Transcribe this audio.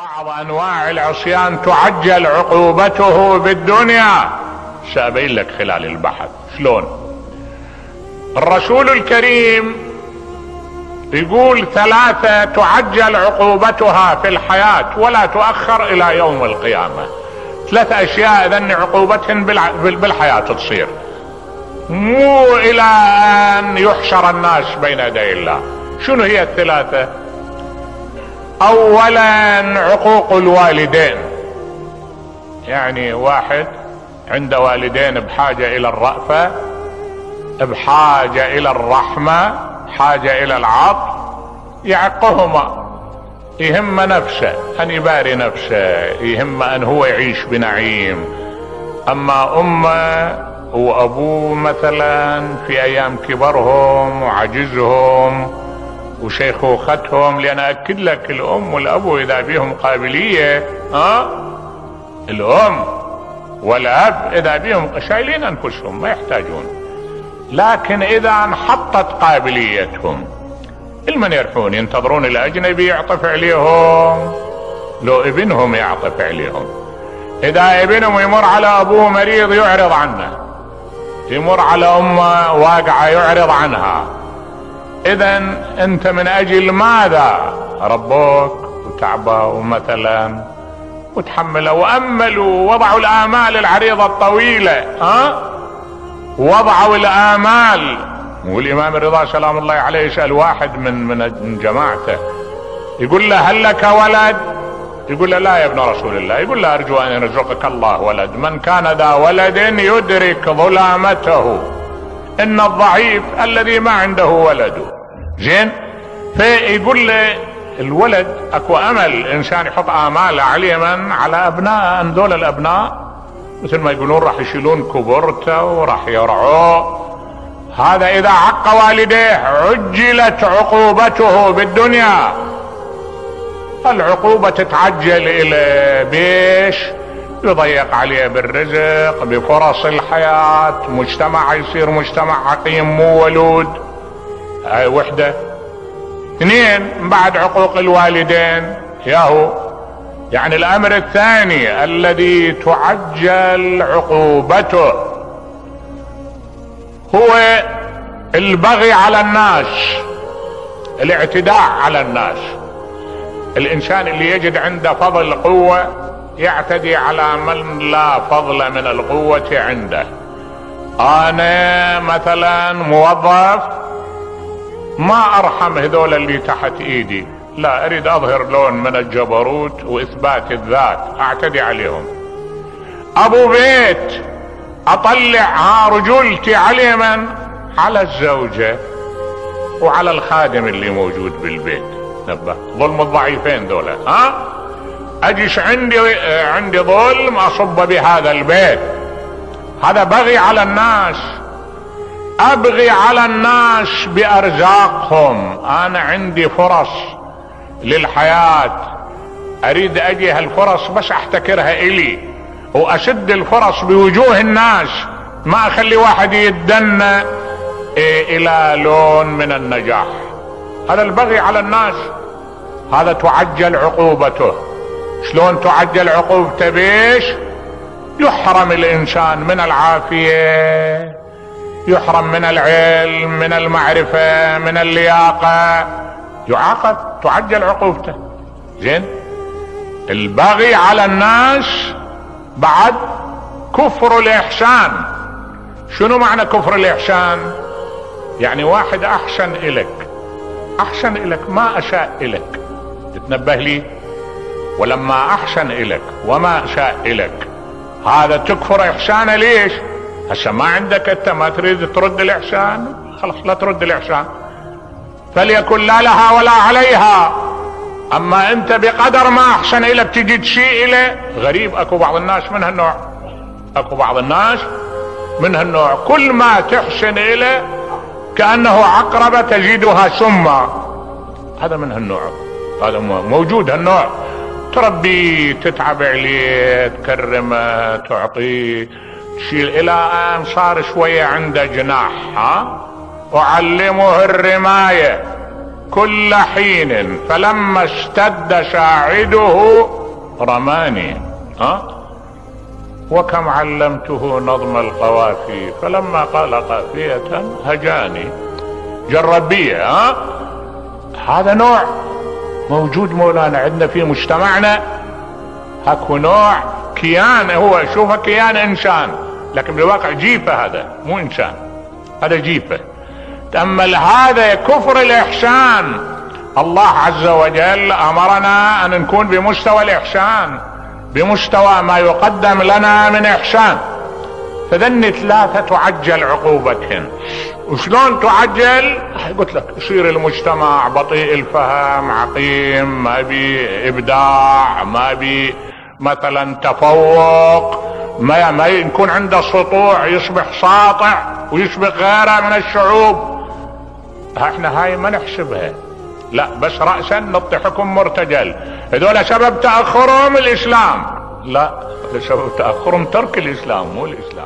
بعض أنواع العصيان تعجل عقوبته بالدنيا. سأبين لك خلال البحث. شلون؟ الرسول الكريم يقول ثلاثة تعجل عقوبتها في الحياة ولا تؤخر إلى يوم القيامة. ثلاث أشياء إذن عقوبتهن بالحياة تصير. مو إلى أن يحشر الناس بين يدي الله. شنو هي الثلاثة؟ اولا عقوق الوالدين. يعني واحد عند والدين بحاجة إلى الرأفة بحاجة إلى الرحمة حاجة إلى العطف يعقهما. يهم نفسه أن يباري نفسه يهم أن هو يعيش بنعيم. أما أمه وأبوه مثلا في أيام كبرهم وعجزهم وشيخوختهم لأن أكد لك الأم والابو إذا بيهم قابلية ها؟ الأم والأب إذا بيهم شايلين انفسهم ما يحتاجون. لكن إذا انحطت قابليتهم المن يرحون ينتظرون الأجنبي يعطف عليهم. لو ابنهم يعطف عليهم. إذا ابنهم يمر على أبوه مريض يعرض عنه. يمر على أمه واقعة يعرض عنها. اذا أنت من أجل ماذا؟ ربوك وتعبوا مثلا وتحملوا وأملوا وضعوا الآمال العريضة الطويلة ها؟ وضعوا الآمال. والامام الرضا سلام الله عليه يسأل واحد من من جماعته يقول له هل لك ولد؟ يقول له لا يا ابن رسول الله يقول له أرجو أن يرزقك الله ولد من كان ذا ولد يدرك ظلامته. إن الضعيف الذي ما عنده ولد. زين؟ فيقول له الولد أكو أمل الانسان يحط اماله عليما على أبناء ذول الأبناء مثل ما يقولون راح يشيلون كبرته وراح يرعوه. هذا إذا عق والديه عجلت عقوبته بالدنيا. العقوبة تتعجل إلى بيش؟ يضيق عليه بالرزق بفرص الحياة مجتمع يصير مجتمع عقيم مو ولود. هاي وحدة. اثنين بعد عقوق الوالدين. ياهو. يعني الأمر الثاني الذي تعجل عقوبته هو البغي على الناس الاعتداء على الناس. الإنسان اللي يجد عنده فضل قوة يعتدي على من لا فضل من القوة عنده. أنا مثلا موظف ما أرحم هذول اللي تحت إيدي. لا أريد أظهر لون من الجبروت وإثبات الذات أعتدي عليهم. أبو بيت أطلع ها رجولتي على من؟ على الزوجة وعلى الخادم اللي موجود بالبيت. نبه ظلم الضعيفين دولة ها؟ اجيش عندي عندي ظلم أصب بهذا البيت. هذا بغي على الناس. أبغي على الناس بأرزاقهم. أنا عندي فرص للحياة. أريد أجي هالفرص بس أحتكرها إلي. وأشد الفرص بوجوه الناس. ما أخلي واحد يتدنى إيه إلى لون من النجاح. هذا البغي على الناس. هذا تعجل عقوبته. شلون تعجل عقوبته بيش يحرم الإنسان من العافية يحرم من العلم من المعرفة من اللياقة. يعاقب تعجل عقوبته زين؟ البغي على الناس بعد كفر الإحسان. شنو معنى كفر الإحسان؟ يعني واحد أحسن إلك أحسن إلك ما أشاء إلك. تتنبه لي؟ ولما أحسن الك وما شاء الك هذا تكفر احسانه ليش؟ هسه ما عندك أنت ما تريد ترد الإحسان؟ خلاص لا ترد الإحسان. فليكن لا لها ولا عليها. أما أنت بقدر ما أحسن الك تجي تشيء له غريب أكو بعض الناس من هالنوع. أكو بعض الناس من هالنوع. كل ما تحسن إليه كأنه عقربة تجدها سما هذا من هالنوع. هذا موجود هالنوع. تربيه تتعب عليه تكرمه تعطيه تشيل إلى آن صار شوية عنده جناح ها؟ اعلمه الرماية كل حين. فلما اشتد شاعده رماني ها؟ وكم علمته نظم القوافي. فلما قال قافية هجاني. جربية ها؟ هذا نوع موجود مولانا عندنا في مجتمعنا. اكو نوع كيان هو شوفه كيان إنسان. لكن بالواقع جيفة هذا مو إنسان. هذا جيفة. تأمل هذا كفر الإحسان. الله عز وجل أمرنا أن نكون بمستوى الإحسان بمستوى ما يقدم لنا من إحسان. فذني ثلاثة تعجل عقوبتهن. وشلون تعجل؟ قلت لك يصير المجتمع بطيء الفهم عقيم ما بي إبداع ما بي مثلا تفوق ما, ما يكون عنده سطوع يصبح ساطع ويشبه غيره من الشعوب. إحنا هاي ما نحسبها. لا بس رأسا نعطي حكم مرتجل. هذول سبب تأخرهم الإسلام. لا سبب تأخرهم ترك الإسلام مو الإسلام.